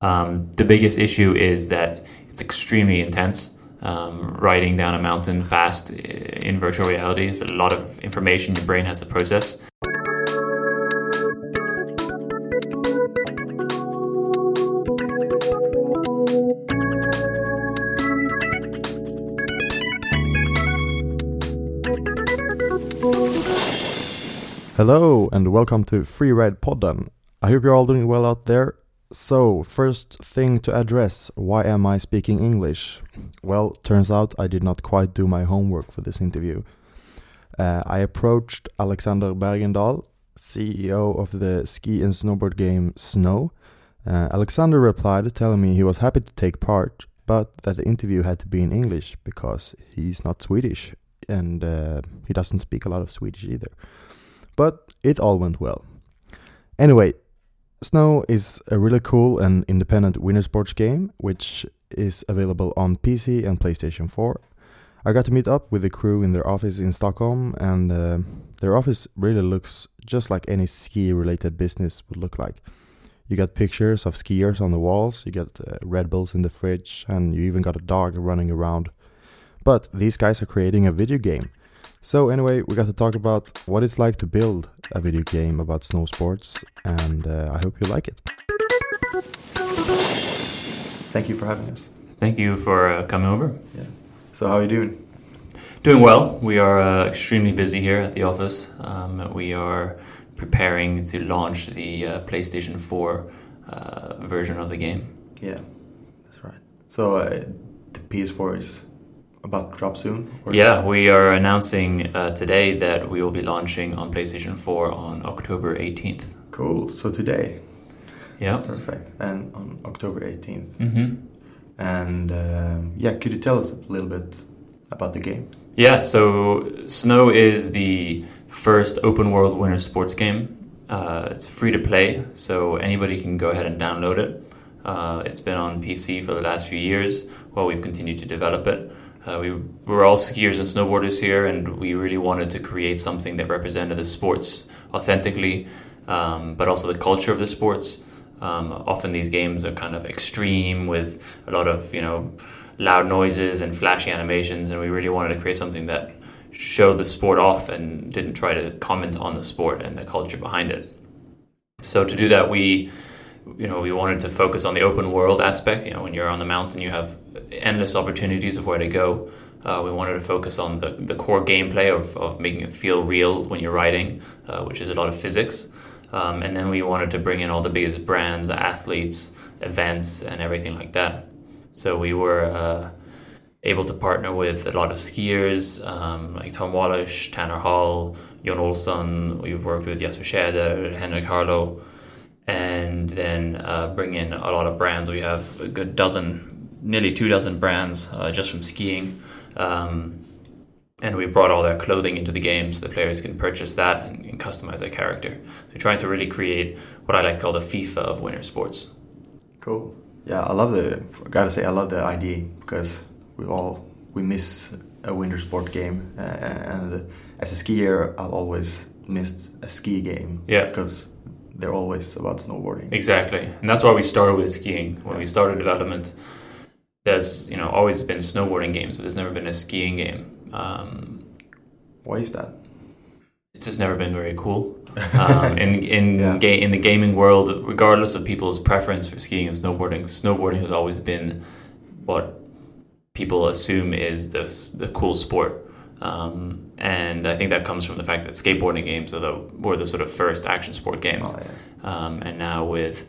Um, the biggest issue is that it's extremely intense. Um, riding down a mountain fast in virtual reality is a lot of information your brain has to process. Hello and welcome to Free Ride Podden. I hope you're all doing well out there. So, first thing to address why am I speaking English? Well, turns out I did not quite do my homework for this interview. Uh, I approached Alexander Bergendahl, CEO of the ski and snowboard game Snow. Uh, Alexander replied, telling me he was happy to take part, but that the interview had to be in English because he's not Swedish and uh, he doesn't speak a lot of Swedish either. But it all went well. Anyway, Snow is a really cool and independent winter sports game, which is available on PC and PlayStation 4. I got to meet up with the crew in their office in Stockholm, and uh, their office really looks just like any ski related business would look like. You got pictures of skiers on the walls, you got uh, Red Bulls in the fridge, and you even got a dog running around. But these guys are creating a video game. So, anyway, we got to talk about what it's like to build a video game about snow sports, and uh, I hope you like it. Thank you for having us. Thank you for uh, coming over. Yeah. So, how are you doing? Doing well. We are uh, extremely busy here at the office. Um, we are preparing to launch the uh, PlayStation 4 uh, version of the game. Yeah, that's right. So, uh, the PS4 is about to drop soon? Or yeah, we are announcing uh, today that we will be launching on PlayStation 4 on October 18th. Cool. So today. Yeah. Perfect. And on October 18th. Mm-hmm. And um, yeah, could you tell us a little bit about the game? Yeah, so Snow is the first open world winter sports game. Uh, it's free to play, so anybody can go ahead and download it. Uh, it's been on PC for the last few years while we've continued to develop it. Uh, we were all skiers and snowboarders here, and we really wanted to create something that represented the sports authentically, um, but also the culture of the sports. Um, often these games are kind of extreme with a lot of you know loud noises and flashy animations, and we really wanted to create something that showed the sport off and didn't try to comment on the sport and the culture behind it. So to do that, we you know, we wanted to focus on the open world aspect. You know, when you're on the mountain, you have endless opportunities of where to go. Uh, we wanted to focus on the, the core gameplay of, of making it feel real when you're riding, uh, which is a lot of physics. Um, and then we wanted to bring in all the biggest brands, athletes, events, and everything like that. So we were uh, able to partner with a lot of skiers um, like Tom Wallisch, Tanner Hall, Jon Olsson. We've worked with Jesper Tjäder, Henrik Harlaut and then uh, bring in a lot of brands. We have a good dozen, nearly two dozen brands uh, just from skiing. Um, and we brought all their clothing into the game so the players can purchase that and, and customize their character. So we're trying to really create what I like to call the FIFA of winter sports. Cool. Yeah, I love the. I gotta say, I love the idea because we all we miss a winter sport game, uh, and as a skier, I've always missed a ski game. Yeah. Because they're always about snowboarding. Exactly, and that's why we started with skiing. When we started development, there's you know always been snowboarding games, but there's never been a skiing game. Um, why is that? It's just never been very cool. Um, in in Yeah. ga- in the gaming world, regardless of people's preference for skiing and snowboarding, snowboarding has always been what people assume is the the cool sport. Um, and I think that comes from the fact that skateboarding games are the, were the sort of first action sport games. Oh, yeah. Um, and now with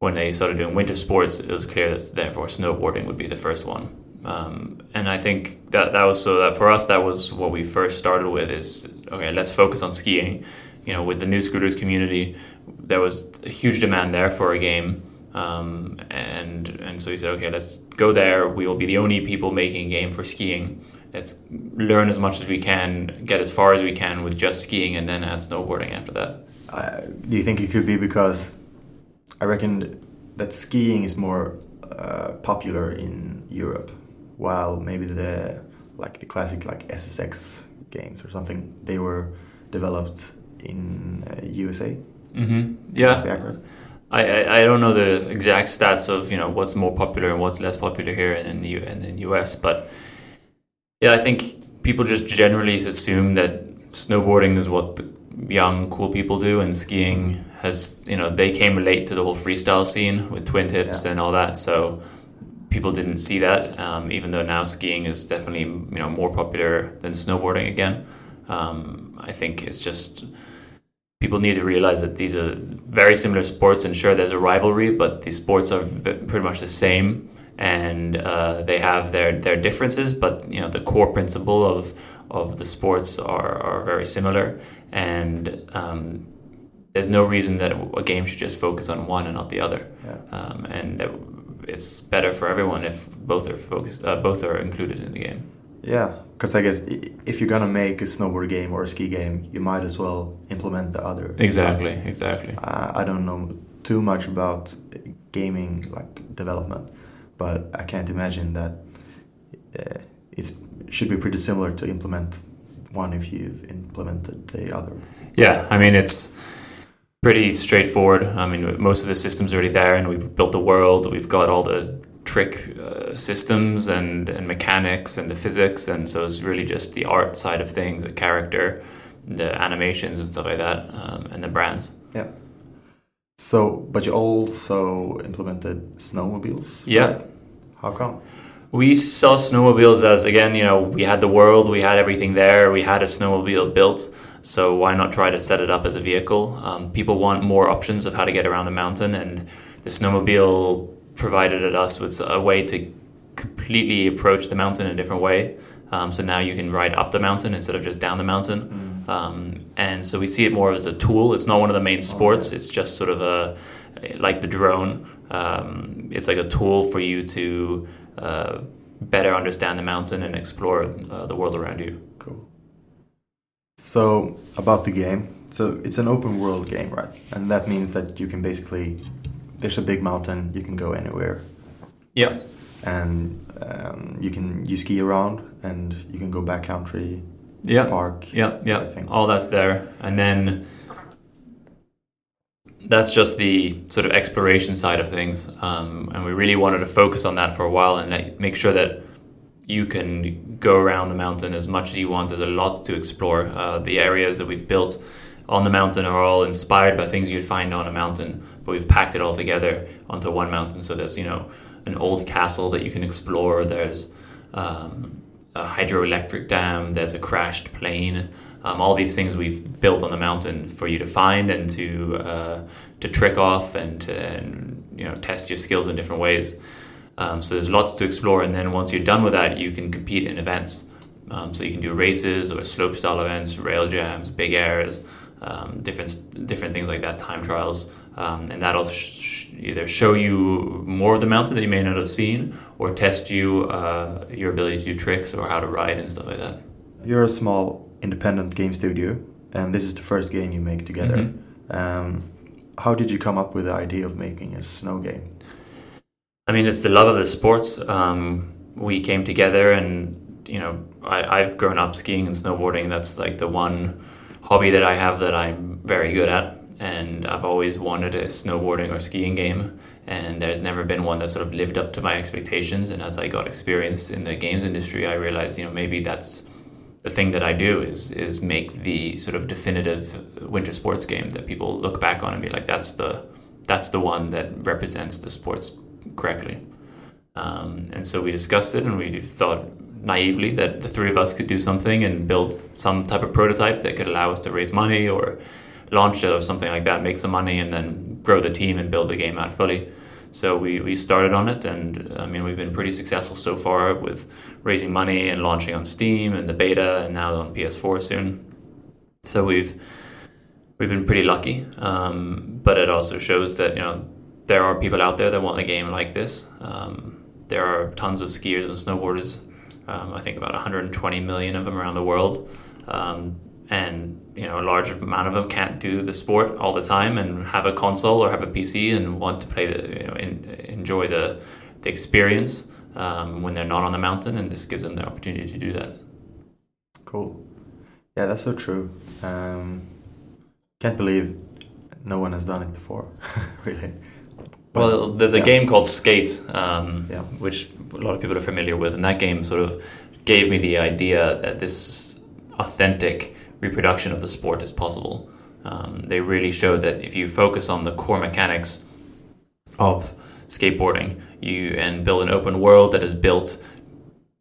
when they started doing winter sports, it was clear that therefore snowboarding would be the first one. Um, and I think that that was so that for us that was what we first started with is okay, let's focus on skiing. You know, with the Newschoolers community, there was a huge demand there for a game. Um, and and so we said, okay, let's go there. We will be the only people making a game for skiing. Let's learn as much as we can, get as far as we can with just skiing, and then add snowboarding after that. Uh, do you think it could be because I reckon that skiing is more uh, popular in Europe, while maybe the like the classic like SSX games or something they were developed in uh, USA. Mm-hmm. Would that be Yeah. I, I I don't know the exact stats of you know what's more popular and what's less popular here in the U in the US, but yeah, I think people just generally assume that snowboarding is what the young cool people do, and skiing has you know they came late to the whole freestyle scene with twin tips Yeah. and all that, so people didn't see that. Um, even though now skiing is definitely you know more popular than snowboarding again, um, I think it's just people need to realize that these are very similar sports and sure there's a rivalry but these sports are v- pretty much the same and uh, they have their, their differences but you know the core principle of, of the sports are, are very similar. And um, there's no reason that a game should just focus on one and not the other. Yeah. um, and that it's better for everyone if both are focused uh, both are included in the game. Yeah, because I guess if you're gonna make a snowboard game or a ski game, you might as well implement the other. exactly exactly. Uh, I don't know too much about gaming like development, but I can't imagine that uh, it's should be pretty similar to implement one if you've implemented the other. Yeah, I mean it's pretty straightforward. I mean most of the systems are already there, and we've built the world. We've got all the trick uh, systems and and mechanics and the physics, and so it's really just the art side of things, the character, the animations and stuff like that, um, and the brands. Yeah. So, but you also implemented snowmobiles. Yeah. right? How come? We saw snowmobiles as again, you know, we had the world, we had everything there, we had a snowmobile built, so why not try to set it up as a vehicle? Um, people want more options of how to get around the mountain, and the snowmobile provided us with a way to completely approach the mountain in a different way. Um, so now you can ride up the mountain instead of just down the mountain. Um, and so we see it more as a tool. It's not one of the main sports. It's just sort of a like the drone. Um, it's like a tool for you to uh, better understand the mountain and explore uh, the world around you. Cool. So about the game, so it's an open world game, right? And that means that you can basically, there's a big mountain, you can go anywhere, Yeah. and um, you can you ski around, and you can go backcountry, Yeah. park. Yeah, yeah, everything. all that's there, and then that's just the sort of exploration side of things, um, and we really wanted to focus on that for a while and make sure that you can go around the mountain as much as you want. There's a lot to explore. Uh, the areas that we've built on the mountain are all inspired by things you'd find on a mountain, but we've packed it all together onto one mountain. So there's you know an old castle that you can explore. There's um, a hydroelectric dam. There's a crashed plane. Um, all these things we've built on the mountain for you to find and to uh, to trick off and to and, you know test your skills in different ways. Um, so there's lots to explore, and then once you're done with that, you can compete in events. Um, so you can do races or slope style events, rail jams, big airs, um, different different things like that, time trials, um, and that'll sh- either show you more of the mountain that you may not have seen, or test you uh, your ability to do tricks or how to ride and stuff like that. You're a small independent game studio, and this is the first game you make together. Mm-hmm. Um, how did you come up with the idea of making a snow game? I mean, it's the love of the sports. Um, we came together, and you know, I, I've grown up skiing and snowboarding. That's like the one hobby that I have that I'm very good at, and I've always wanted a snowboarding or skiing game. And there's never been one that sort of lived up to my expectations. And as I got experience in the games industry, I realized, you know, maybe that's the thing that I do is is make the sort of definitive winter sports game that people look back on and be like, that's the that's the one that represents the sports correctly. Um, and so we discussed it, and we thought naively that the three of us could do something and build some type of prototype that could allow us to raise money or launch it or something like that, make some money, and then grow the team and build the game out fully. So we, we started on it, and I mean we've been pretty successful so far with raising money and launching on Steam and the beta, and now on PS4 soon. So we've we've been pretty lucky, um, but it also shows that you know there are people out there that want a game like this. Um, there are tons of skiers and snowboarders. Um, I think about 120 million of them around the world, um, and you know a large amount of them can't do the sport all the time and have a console or have a PC and want to play the you know in, enjoy the the experience um, when they're not on the mountain, and this gives them the opportunity to do that. Cool. Yeah, that's so true. Um, can't believe no one has done it before, really. But, well, there's a yeah. game called Skate, um, yeah. which a lot of people are familiar with, and that game sort of gave me the idea that this authentic reproduction of the sport is possible. Um, they really showed that if you focus on the core mechanics of skateboarding, you and build an open world that is built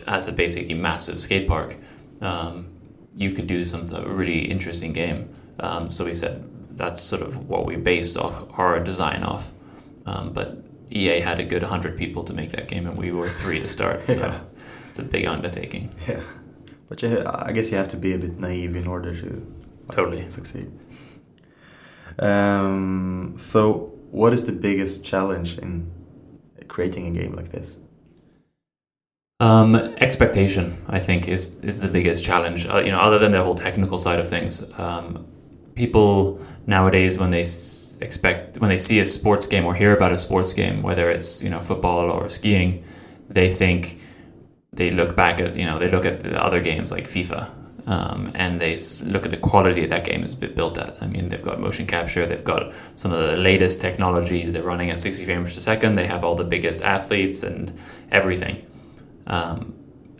as a basically massive skate park, um, you could do some sort of really interesting game. Um, so we said that's sort of what we based off our design off. Um, but EA had a good 100 people to make that game, and we were three to start. So Yeah. it's a big undertaking. Yeah. But you, I guess you have to be a bit naive in order to like, Totally. succeed. Um, so, what is the biggest challenge in creating a game like this? Um, expectation, I think, is is the biggest challenge. Uh, you know, other than the whole technical side of things, um, people nowadays when they s- expect when they see a sports game or hear about a sports game, whether it's you know football or skiing, they think they look back at you know they look at the other games like FIFA. Um, and they look at the quality that game is bu- built at. I mean, they've got motion capture, they've got some of the latest technologies. They're running at 60 frames per second. They have all the biggest athletes and everything um,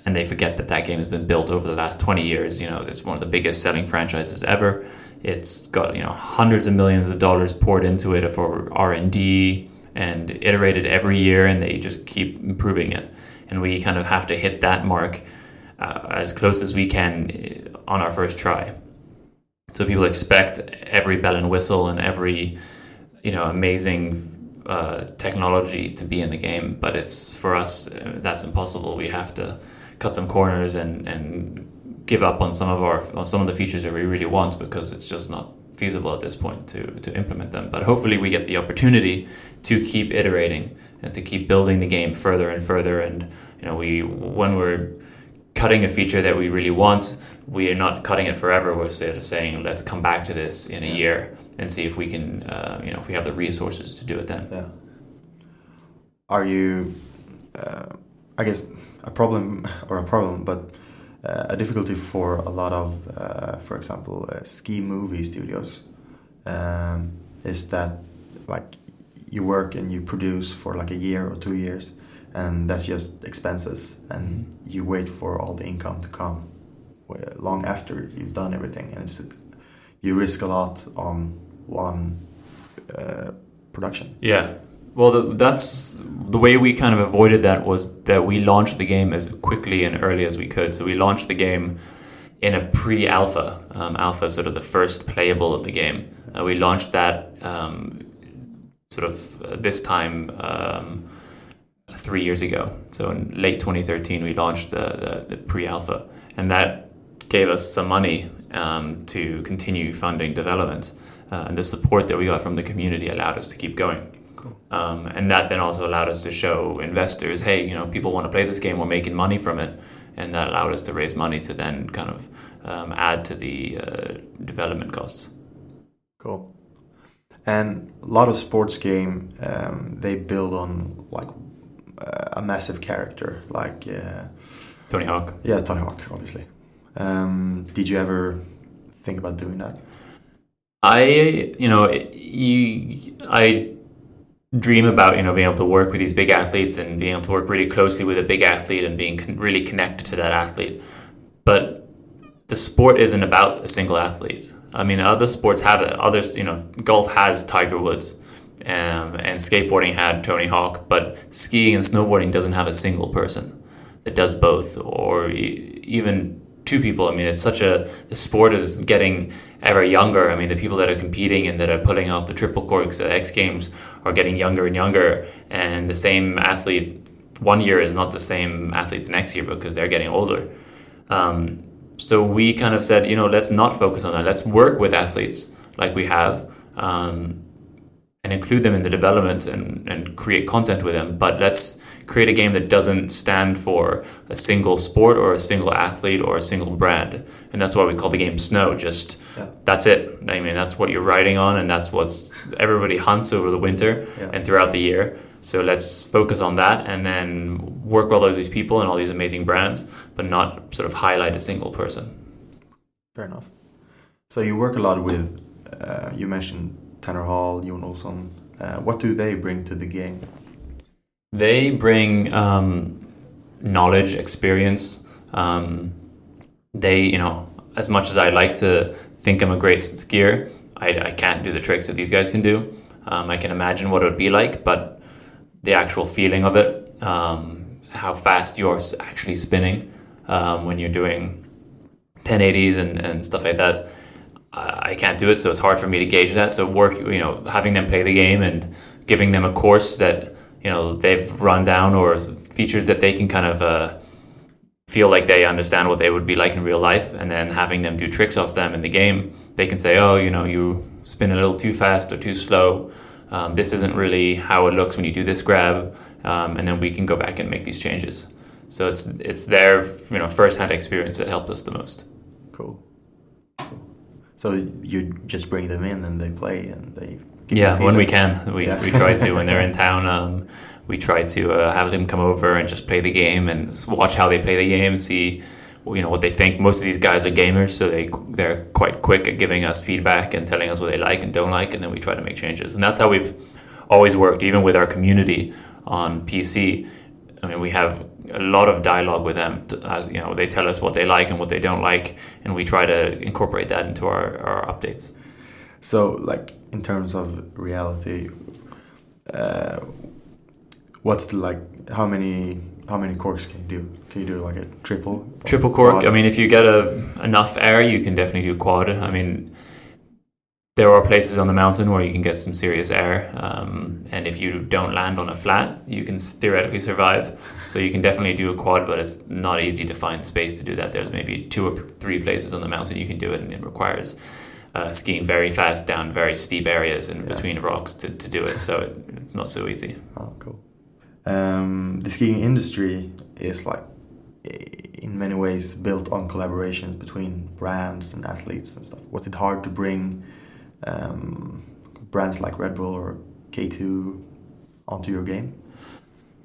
and they forget that that game has been built over the last 20 years. You know, it's one of the biggest selling franchises ever. It's got you know hundreds of millions of dollars poured into it for R and D and iterated every year, and they just keep improving it. And we kind of have to hit that mark uh, as close as we can uh, on our first try. So people expect every bell and whistle and every you know amazing uh, technology to be in the game, but it's for us uh, that's impossible. We have to cut some corners and and give up on some of our on some of the features that we really want because it's just not feasible at this point to to implement them. But hopefully we get the opportunity to keep iterating and to keep building the game further and further. And you know we when we're cutting a feature that we really want, we are not cutting it forever. We're sort of saying, let's come back to this in a year and see if we can, uh, you know, if we have the resources to do it then. Yeah. Are you, uh, I guess, a problem or a problem, but a difficulty for a lot of, uh, for example, uh, ski movie studios um, is that like you work and you produce for like a year or two years, and that's just expenses, and you wait for all the income to come uh, long after you've done everything, and it's you risk a lot on one uh, production. Yeah. Well, the, that's the way we kind of avoided that was that we launched the game as quickly and early as we could. So we launched the game in a pre-alpha. Um, alpha sort of the first playable of the game. Uh, we launched that um, sort of uh, this time um, three years ago. So in late 2013, we launched the, the, the pre-alpha, and that gave us some money um, to continue funding development. Uh, and the support that we got from the community allowed us to keep going. Um, and that then also allowed us to show investors, hey, you know, people want to play this game, we're making money from it. And that allowed us to raise money to then kind of um, add to the uh, development costs. Cool. And a lot of sports game, um, they build on like uh, a massive character, like uh, Tony Hawk. yeah, Tony Hawk, obviously. Um, did you ever think about doing that? I, you know, you, I dream about, you know, being able to work with these big athletes and being able to work really closely with a big athlete and being con- really connected to that athlete. But the sport isn't about a single athlete. I mean, other sports have it. Others, you know, golf has Tiger Woods, um, and skateboarding had Tony Hawk, but skiing and snowboarding doesn't have a single person that does both, or e- even two people. I mean, it's such a the sport is getting ever younger. I mean, the people that are competing and that are pulling off the triple corks at X Games are getting younger and younger, and the same athlete one year is not the same athlete the next year because they're getting older. Um, so we kind of said, you know, let's not focus on that. Let's work with athletes like we have. Um, and include them in the development and, and create content with them. But let's create a game that doesn't stand for a single sport or a single athlete or a single brand. And that's why we call the game Snow. Just Yeah. that's it. I mean, that's what you're riding on, and that's what everybody hunts over the winter Yeah. and throughout the year. So let's focus on that and then work with all of these people and all these amazing brands, but not sort of highlight a single person. Fair enough. So you work a lot with, uh, you mentioned Tanner Hall, Jon Olsson. Uh, what do they bring to the game? They bring um, knowledge, experience. Um, they, you know, as much as I like to think I'm a great skier, I, I can't do the tricks that these guys can do. Um, I can imagine what it would be like, but the actual feeling of it, um, how fast you're actually spinning um, when you're doing 1080s and, and stuff like that, I can't do it, so it's hard for me to gauge that. So work, you know, having them play the game and giving them a course that you know they've run down or features that they can kind of uh, feel like they understand what they would be like in real life, and then having them do tricks off them in the game, they can say, oh, you know, you spin a little too fast or too slow. Um, this isn't really how it looks when you do this grab, um, and then we can go back and make these changes. So it's it's their you know first-hand experience that helped us the most. Cool. So you just bring them in and they play and they. give Yeah, when we can, we, Yeah. we try to when they're in town. Um, we try to uh, have them come over and just play the game and watch how they play the game, see you know what they think. Most of these guys are gamers, so they they're quite quick at giving us feedback and telling us what they like and don't like, and then we try to make changes. And that's how we've always worked, even with our community on PC. I mean, we have a lot of dialogue with them. As, you know, they tell us what they like and what they don't like, and we try to incorporate that into our, our updates. So, like in terms of reality, uh, what's the like? How many how many corks can you do? Can you do like a triple? Triple cork. Quad? I mean, if you get a, enough air, you can definitely do quad. I mean, there are places on the mountain where you can get some serious air, um, and if you don't land on a flat, you can theoretically survive. So you can definitely do a quad, but it's not easy to find space to do that. There's maybe two or three places on the mountain you can do it, and it requires uh, skiing very fast down very steep areas and between rocks to, to do it. So it, it's not so easy. Oh, cool. Um, the skiing industry is like in many ways built on collaborations between brands and athletes and stuff. Was it hard to bring um, brands like Red Bull or K2 onto your game?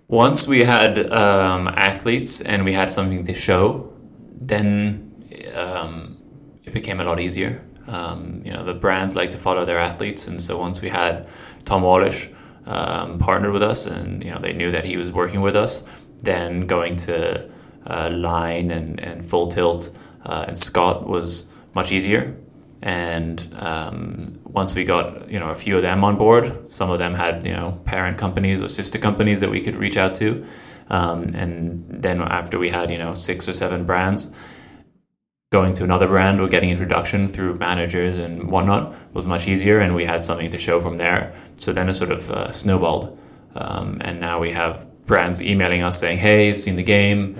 Once we had um, athletes and we had something to show, then um, it became a lot easier. Um, you know, the brands like to follow their athletes, and so once we had Tom Wallisch um, partnered with us, and you know they knew that he was working with us, then going to uh, Line and, and Full Tilt uh, and Scott was much easier. And um, once we got you know a few of them on board, some of them had you know parent companies or sister companies that we could reach out to, um, and then after we had you know six or seven brands, going to another brand or getting introduction through managers and whatnot was much easier, and we had something to show from there. So then it sort of uh, snowballed, um, and now we have brands emailing us saying, "Hey, I've seen the game.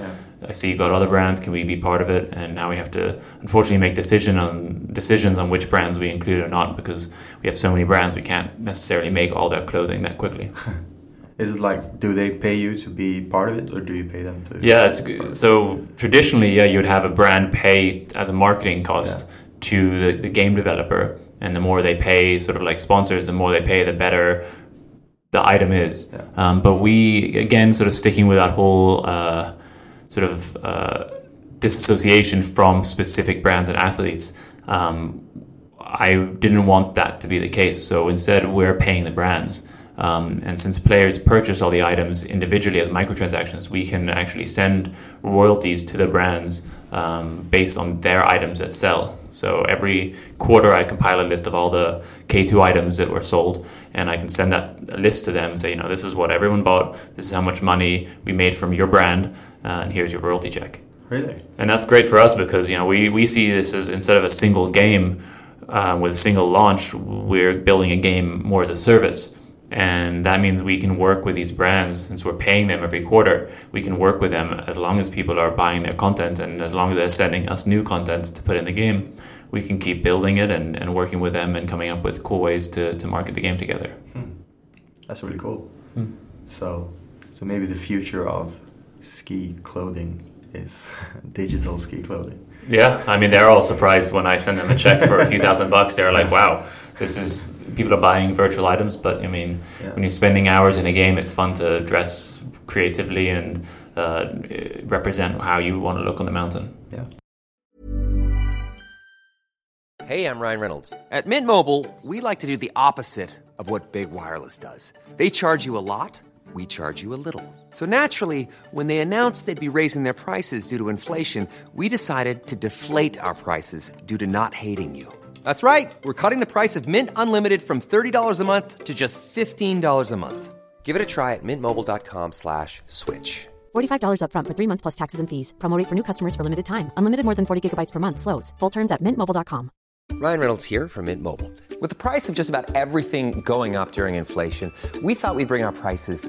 I see you've got other brands. Can we be part of it?" And now we have to unfortunately make decision on decisions on which brands we include or not because we have so many brands we can't necessarily make all their clothing that quickly. Is it like do they pay you to be part of it, or do you pay them to? Yeah, it's good. so traditionally, yeah, you'd have a brand pay as a marketing cost to the, the game developer, and the more they pay, sort of like sponsors, the more they pay, the better the item is. Yeah. Um, but we again, sort of sticking with that whole uh, sort of uh, disassociation from specific brands and athletes. Um, I didn't want that to be the case, so instead we're paying the brands. Um, and since players purchase all the items individually as microtransactions, we can actually send royalties to the brands um, based on their items that sell. So every quarter, I compile a list of all the K2 items that were sold, and I can send that list to them. Say, you know, this is what everyone bought. This is how much money we made from your brand, uh, and here's your royalty check. Really? And that's great for us because you know we, we see this as instead of a single game uh, with a single launch, we're building a game more as a service. And that means we can work with these brands since we're paying them every quarter. We can work with them as long as people are buying their content and as long as they're sending us new content to put in the game. We can keep building it and, and working with them and coming up with cool ways to, to market the game together. Hmm. That's really cool. Hmm. So, so maybe the future of ski clothing is digital ski clothing. Yeah, I mean they're all surprised when I send them a check for a few thousand bucks. They're like, "Wow, this is people are buying virtual items." But I mean, yeah. when you're spending hours in a game, it's fun to dress creatively and uh, represent how you want to look on the mountain. Yeah. Hey, I'm Ryan Reynolds. At Mint Mobile, we like to do the opposite of what big wireless does. They charge you a lot we charge you a little. So naturally, when they announced they'd be raising their prices due to inflation, we decided to deflate our prices due to not hating you. That's right. We're cutting the price of Mint Unlimited from $30 a month to just $15 a month. Give it a try at mintmobile.com slash switch. $45 upfront for three months plus taxes and fees. Promote for new customers for limited time. Unlimited more than 40 gigabytes per month. Slows. Full terms at mintmobile.com. Ryan Reynolds here from Mint Mobile. With the price of just about everything going up during inflation, we thought we'd bring our prices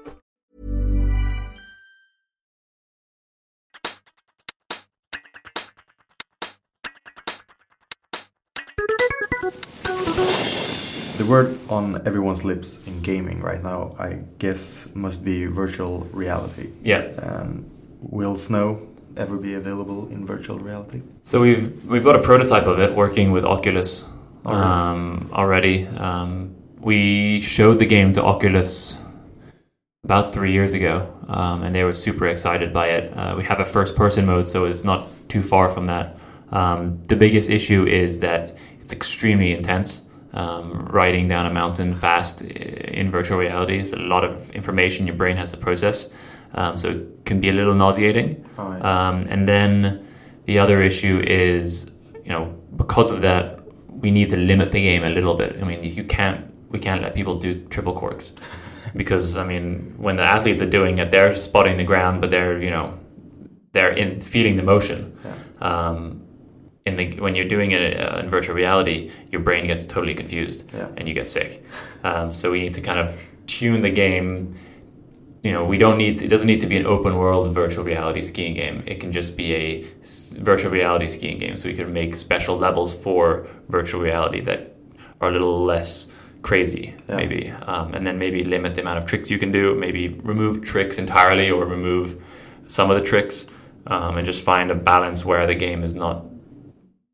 word on everyone's lips in gaming right now, I guess, must be virtual reality. Yeah. And will Snow ever be available in virtual reality? So we've we've got a prototype of it working with Oculus um, already. Um, we showed the game to Oculus about three years ago, um, and they were super excited by it. Uh, we have a first-person mode, so it's not too far from that. Um, the biggest issue is that it's extremely intense um, riding down a mountain fast in virtual reality. It's a lot of information your brain has to process, um, so it can be a little nauseating. Oh, yeah. um, and then the other issue is, you know, because of that, we need to limit the game a little bit. I mean, you can't, we can't let people do triple corks. because I mean, when the athletes are doing it, they're spotting the ground, but they're you know, they're in feeling the motion. Yeah. In the when you're doing it uh, in virtual reality, your brain gets totally confused yeah. and you get sick. Um, so we need to kind of tune the game. You know, we don't need to, it doesn't need to be an open world virtual reality skiing game. It can just be a virtual reality skiing game. So we can make special levels for virtual reality that are a little less crazy, yeah. maybe, um, and then maybe limit the amount of tricks you can do. Maybe remove tricks entirely or remove some of the tricks, um, and just find a balance where the game is not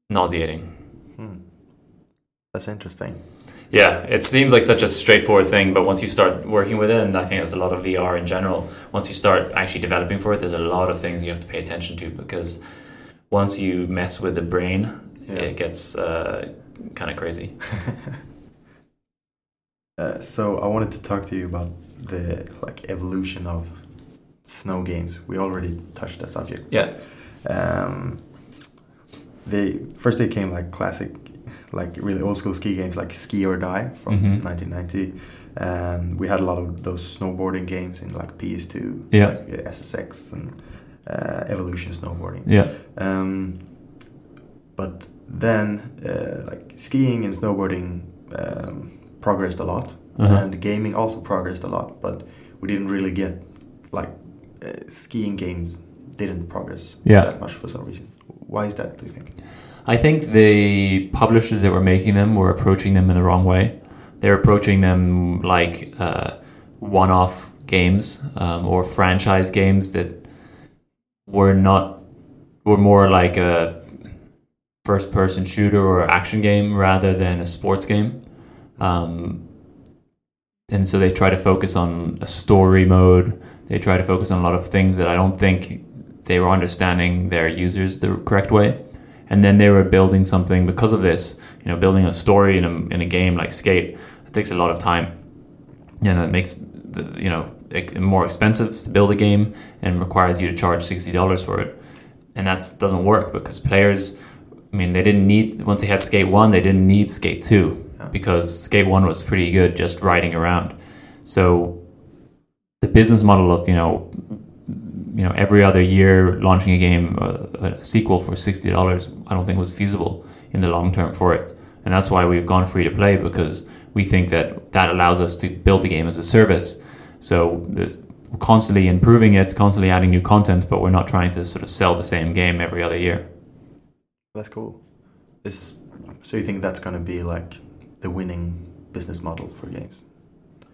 nauseating. Hmm. That's interesting. Yeah, it seems like such a straightforward thing, but once you start working with it, and I think there's a lot of VR in general, once you start actually developing for it, there's a lot of things you have to pay attention to because once you mess with the brain, yeah. it gets uh, kind of crazy. uh, so I wanted to talk to you about the like evolution of snow games. We already touched that subject. Yeah. Um, they first they came like classic, like really old school ski games like Ski or Die from mm-hmm. 1990. And we had a lot of those snowboarding games in like PS2, yeah, like SSX and uh, Evolution snowboarding. Yeah. Um, but then uh, like skiing and snowboarding um, progressed a lot, uh-huh. and gaming also progressed a lot. But we didn't really get like uh, skiing games didn't progress yeah. that much for some reason. Why is that, do you think? I think the publishers that were making them were approaching them in the wrong way. They're approaching them like uh, one off games um, or franchise games that were not were more like a first person shooter or action game rather than a sports game. Um, and so they try to focus on a story mode. They try to focus on a lot of things that I don't think they were understanding their users the correct way. And then they were building something because of this. You know, building a story in a, in a game like Skate it takes a lot of time, and it makes the, you know it more expensive to build a game and requires you to charge sixty dollars for it. And that doesn't work because players. I mean, they didn't need once they had Skate One, they didn't need Skate Two because Skate One was pretty good just riding around. So the business model of you know you know every other year launching a game uh, a sequel for sixty dollars I don't think was feasible in the long term for it, and that's why we've gone free to play because we think that that allows us to build the game as a service. So there's we're constantly improving it, constantly adding new content, but we're not trying to sort of sell the same game every other year. That's cool. Is so you think that's going to be like the winning business model for games?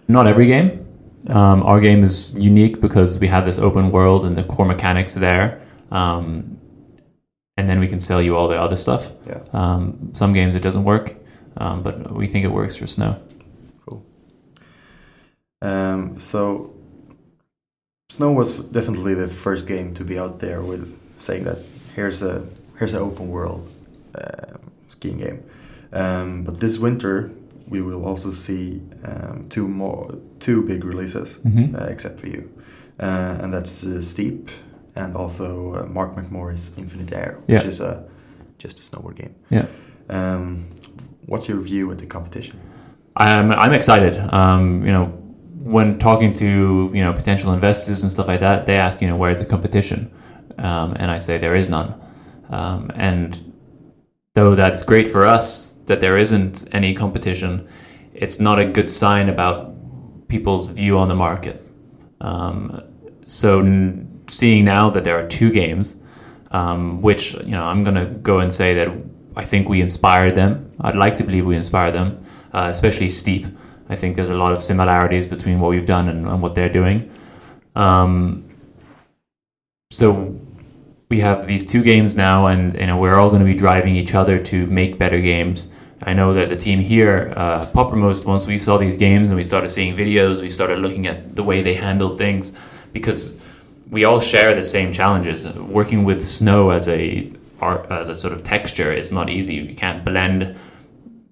Not every game. Um, our game is unique because we have this open world and the core mechanics there. Um, and then we can sell you all the other stuff. Yeah. Um, some games it doesn't work, um, but we think it works for Snow. Cool. Um, so, Snow was definitely the first game to be out there with saying that here's a here's an open world uh, skiing game. Um, but this winter we will also see um, two more two big releases, Mhm. uh, except for you, uh, and that's uh, Steep and also uh, Mark McMorris Infinite Air, which Yeah. is a just a snowboard game. Yeah. Um, what's your view at the competition? I'm I'm excited. Um, you know, when talking to you know potential investors and stuff like that, they ask you know where's the competition, um, and I say there is none. Um, and though that's great for us that there isn't any competition, it's not a good sign about people's view on the market. Um, so n- seeing now that there are two games, um, which you know I'm gonna go and say that I think we inspired them. I'd like to believe we inspired them, uh, especially Steep. I think there's a lot of similarities between what we've done and, and what they're doing. Um, so we have these two games now, and you know we're all going to be driving each other to make better games. I know that the team here, uh, Poppermost, once we saw these games and we started seeing videos, we started looking at the way they handled things because we all share the same challenges. Working with snow as a as a sort of texture is not easy. You can't blend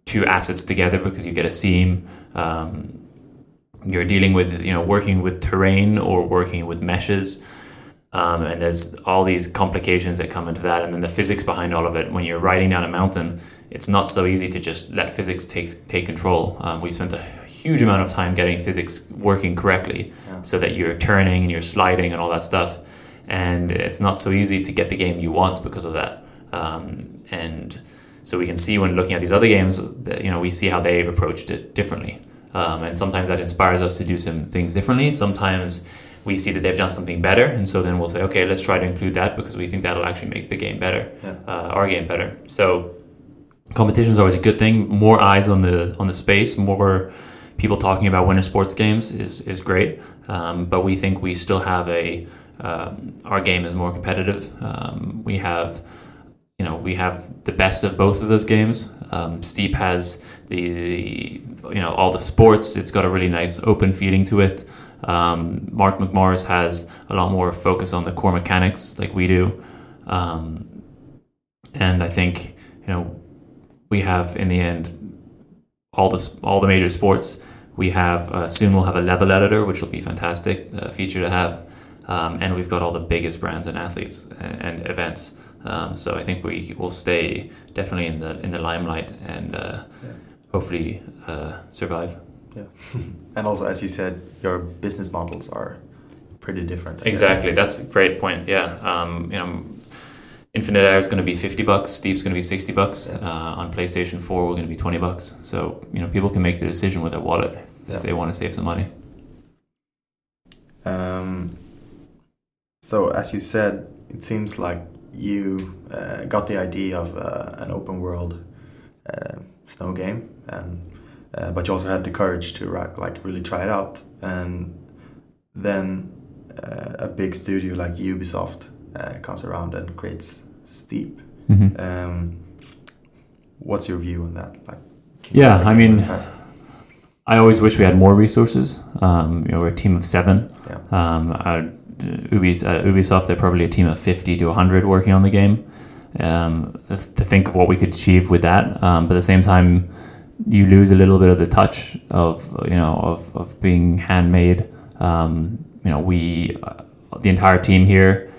two assets together because you get a seam. Um, you're dealing with you know working with terrain or working with meshes. Um, and there's all these complications that come into that, and then the physics behind all of it. When you're riding down a mountain, it's not so easy to just let physics take take control. Um, we spent a huge amount of time getting physics working correctly, so that you're turning and you're sliding and all that stuff. And it's not so easy to get the game you want because of that. Um, and so we can see when looking at these other games that you know we see how they've approached it differently. Um, and sometimes that inspires us to do some things differently. Sometimes we see that they've done something better, and so then we'll say, okay, let's try to include that because we think that'll actually make the game better, Yeah. uh, our game better. So competition is always a good thing. More eyes on the on the space, more people talking about winter sports games is is great. Um, but we think we still have a um, our game is more competitive. Um, we have you know we have the best of both of those games. Um, Steep has the, the you know all the sports. It's got a really nice open feeling to it. Um, Mark McMorris has a lot more focus on the core mechanics like we do, um, and I think you know we have in the end all the all the major sports. We have uh, soon we'll have a level editor, which will be fantastic uh, feature to have, um, and we've got all the biggest brands and athletes and, and events. Um, so I think we will stay definitely in the in the limelight and uh, hopefully uh, survive. Yeah. and also, as you said, your business models are pretty different. I guess. Exactly, that's a great point. Yeah, um, you know, Infinite Air is going to be fifty bucks. Steep's going to be sixty bucks. Uh, on PlayStation Four, we're going to be twenty bucks. So you know, people can make the decision with their wallet if, Yeah. they want to save some money. Um, so, as you said, it seems like you uh, got the idea of uh, an open world uh, snow game, and uh, but you also had the courage to like really try it out, and then uh, a big studio like Ubisoft uh, comes around and creates steep. Mhm. Um, what's your view on that? Like, Yeah, I mean- I always wish we had more resources. Um, you know, we're a team of seven. Yeah. Um, uh, Ubis, at Ubisoft, they're probably a team of 50 to 100 working on the game. Um, to, to think of what we could achieve with that, um, but at the same time, you lose a little bit of the touch of you know of, of being handmade. Um, you know, we uh, the entire team here.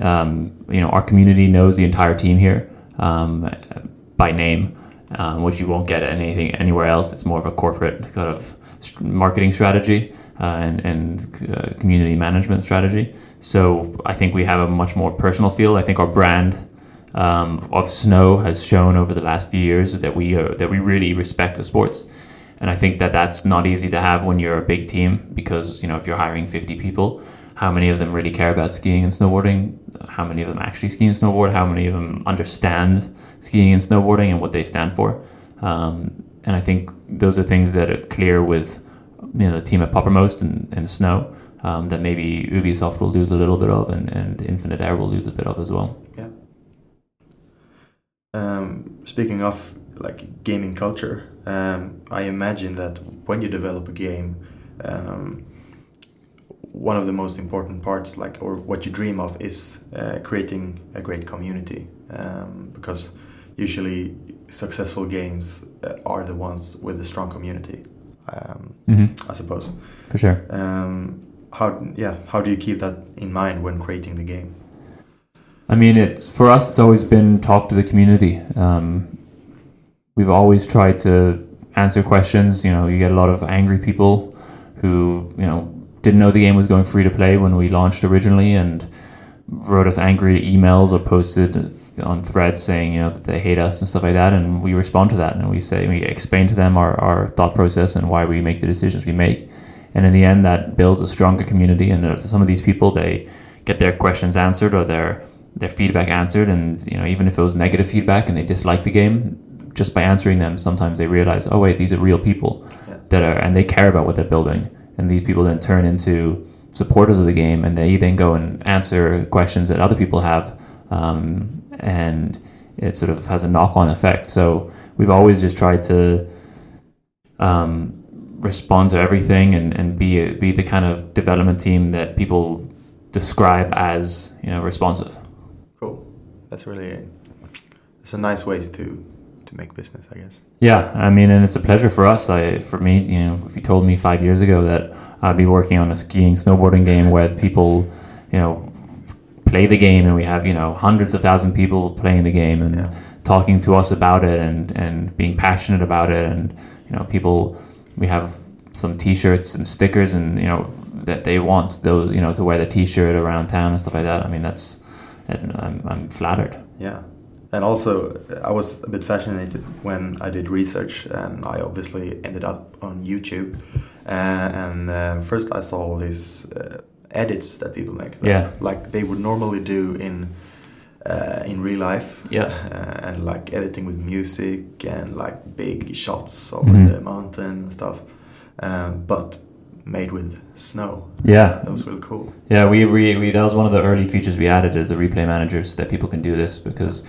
Um, you know, our community knows the entire team here um, by name, um, which you won't get anything anywhere else. It's more of a corporate kind of marketing strategy uh, and, and uh, community management strategy. So I think we have a much more personal feel. I think our brand um, of Snow has shown over the last few years that we uh, that we really respect the sports. And I think that that's not easy to have when you're a big team because you know if you're hiring 50 people, how many of them really care about skiing and snowboarding? How many of them actually ski and snowboard? How many of them understand skiing and snowboarding and what they stand for? Um, and I think those are things that are clear with you know the team at Poppermost and, and Snow um, that maybe Ubisoft will lose a little bit of and, and Infinite Air will lose a bit of as well. Yeah. Um, speaking of like gaming culture, um, I imagine that when you develop a game, um, one of the most important parts, like or what you dream of, is uh, creating a great community. Um, because usually successful games uh, are the ones with a strong community. Um, Mm-hmm. I suppose. For sure. Um, how yeah? How do you keep that in mind when creating the game? I mean, it's for us. It's always been talk to the community. Um, we've always tried to answer questions. You know, you get a lot of angry people who you know didn't know the game was going free to play when we launched originally, and wrote us angry emails or posted on threads saying you know that they hate us and stuff like that. And we respond to that, and we say we explain to them our, our thought process and why we make the decisions we make. And in the end, that builds a stronger community. And some of these people, they get their questions answered or their their feedback answered and you know even if it was negative feedback and they dislike the game just by answering them sometimes they realize oh wait these are real people Yeah. that are and they care about what they're building and these people then turn into supporters of the game and they then go and answer questions that other people have um, and it sort of has a knock-on effect so we've always just tried to um, respond to everything and, and be be the kind of development team that people describe as you know responsive Cool. That's really it's a nice way to make business, I guess. Yeah, I mean, and it's a pleasure for us. I, for me, you know, if you told me five years ago that I'd be working on a skiing, snowboarding game where people, you know, play the game and we have, you know, hundreds of thousand people playing the game and Yeah. talking to us about it and, and being passionate about it. And, you know, people, we have some t-shirts and stickers and, you know, that they want those, you know, to wear the t-shirt around town and stuff like that. I mean, that's, and I'm, I'm flattered. Yeah. And also, I was a bit fascinated when I did research, and I obviously ended up on YouTube. Uh, and uh, first, I saw all these uh, edits that people make, like, Yeah. like they would normally do in uh, in real life. Yeah. Uh, and like editing with music and like big shots over Mhm. the mountain and stuff, um, but made with snow. Yeah, That was really cool. Yeah, we, we, we that was one of the early features we added as a replay manager so that people can do this because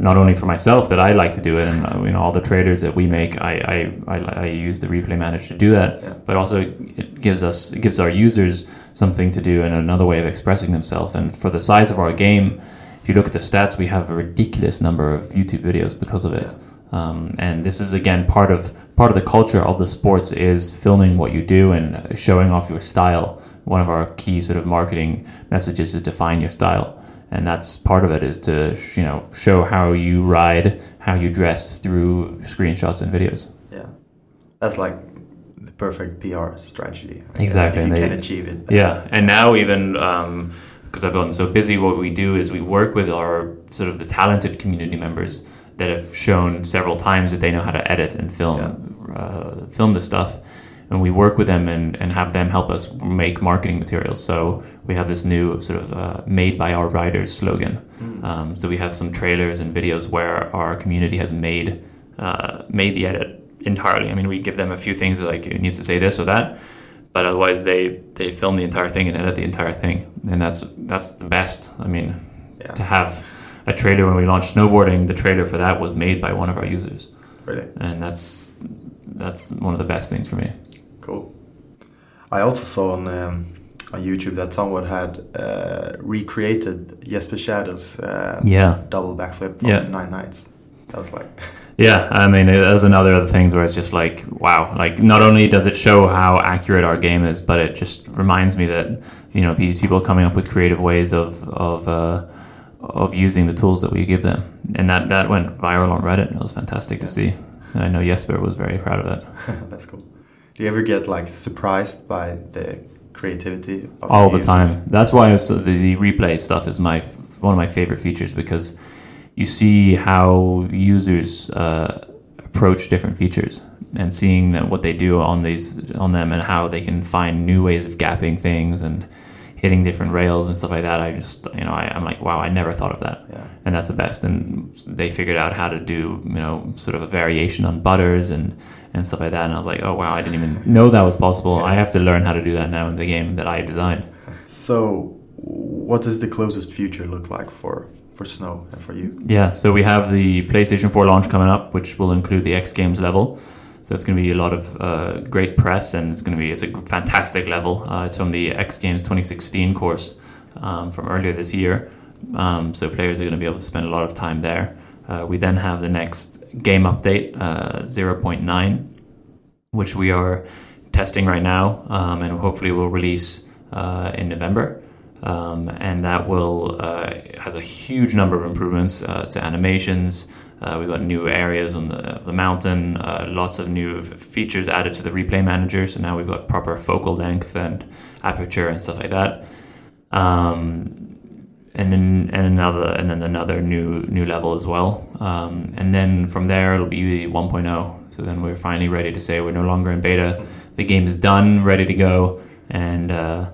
not only for myself that I like to do it and uh, you know all the traders that we make I, I, I, I use the replay manager to do that. Yeah. but also it gives us it gives our users something to do and another way of expressing themselves. And for the size of our game if you look at the stats we have a ridiculous number of YouTube videos because of it. Um, and this is again part of part of the culture of the sports is filming what you do and showing off your style. One of our key sort of marketing messages is define your style, and that's part of it is to you know show how you ride, how you dress through screenshots and videos. Yeah, that's like the perfect PR strategy. I guess, Exactly, If you and can achieve it. Yeah, and now even because I've gotten so busy, what we do is we work with our sort of the talented community members that have shown several times that they know how to edit and film uh, film the stuff. And we work with them and, and have them help us make marketing materials. So we have this new sort of uh, made by our riders slogan. Um, so we have some trailers and videos where our community has made uh, made the edit entirely. I mean, we give them a few things like it needs to say this or that, but otherwise they they film the entire thing and edit the entire thing, and that's that's the best. I mean, Yeah. to have a trailer when we launched snowboarding. The trailer for that was made by one of our users, Really and that's that's one of the best things for me. Cool. I also saw on um, on YouTube that someone had uh, recreated Jesper Tjäder's uh, Yeah. double backflip from Yeah. Nine Knights. That was like, Yeah, I mean, there's another other things where it's just like, wow, like not only does it show how accurate our game is, but it just reminds me that you know these people coming up with creative ways of of uh, of using the tools that we give them, and that that went viral on Reddit. It was fantastic to see, and I know Jesper was very proud of it. that's cool. Do you ever get like surprised by the creativity of all the the time. That's why the, the replay stuff is my one of my favorite features because you see how users uh, approach different features and seeing that what they do on these on them and how they can find new ways of gapping things and hitting different rails and stuff like that. I just you know I, I'm like wow I never thought of that Yeah. and that's the best. And they figured out how to do, you know, sort of a variation on butters and and stuff like that. And I was like, oh wow, I didn't even know that was possible. I have to learn how to do that now in the game that I designed. So, what does the closest future look like for for Snow and for you? Yeah, so we have the PlayStation 4 launch coming up, which will include the X Games level. So it's going to be a lot of uh, great press, and it's going to be it's a fantastic level. Uh, it's from the X Games 2016 course um, from earlier this year. Um, so players are going to be able to spend a lot of time there. Uh, we then have the next game update, uh, 0.9, which we are testing right now, um, and hopefully will release uh, in November. Um, and that will uh, has a huge number of improvements uh, to animations. Uh, we've got new areas on the, the mountain, uh, lots of new features added to the replay manager. So now we've got proper focal length and aperture and stuff like that. Um, and then and another and then another new new level as well. Um, and then from there it'll be 1.0. So then we're finally ready to say we're no longer in beta. The game is done, ready to go, and uh,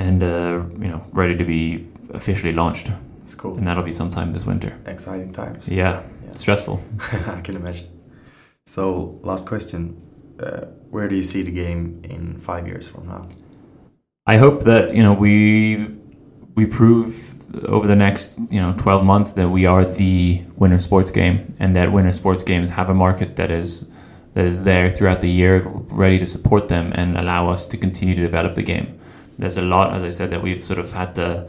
and uh, you know ready to be officially launched. It's cool. And that'll be sometime this winter. Exciting times. Yeah, Yeah. stressful. I can imagine. So, last question: uh, Where do you see the game in five years from now? I hope that you know we we prove over the next you know 12 months that we are the winter sports game and that winter sports games have a market that is that is there throughout the year ready to support them and allow us to continue to develop the game there's a lot as i said that we've sort of had to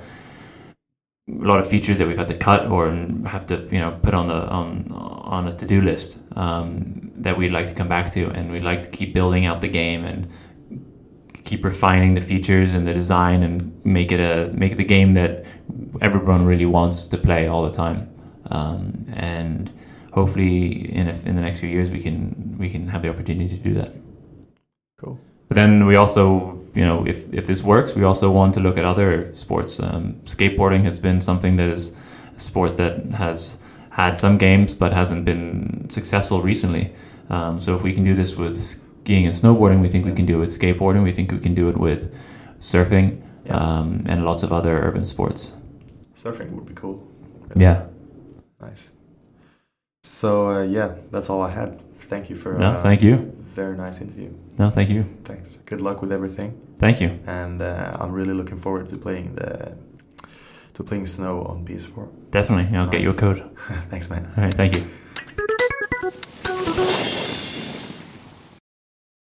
a lot of features that we've had to cut or have to you know put on the on on a to-do list um, that we'd like to come back to and we'd like to keep building out the game and keep refining the features and the design and make it a make the game that everyone really wants to play all the time. Um, and hopefully, in a, in the next few years, we can we can have the opportunity to do that. Cool. But then we also, you know, if if this works, we also want to look at other sports. Um, skateboarding has been something that is a sport that has had some games but hasn't been successful recently. Um, so if we can do this with skiing and snowboarding, we think we can do it with skateboarding. We think we can do it with surfing Yeah. um, and lots of other urban sports. Surfing would be cool. Yeah. Nice. So uh, yeah, that's all I had. Thank you for No, uh, thank you. very nice interview. No, thank you. Thanks. Good luck with everything, Thank you. and uh, I'm really looking forward to playing the to playing Snow on PS4. Definitely. I'll get you a code. Thanks, man. All right. Thank you.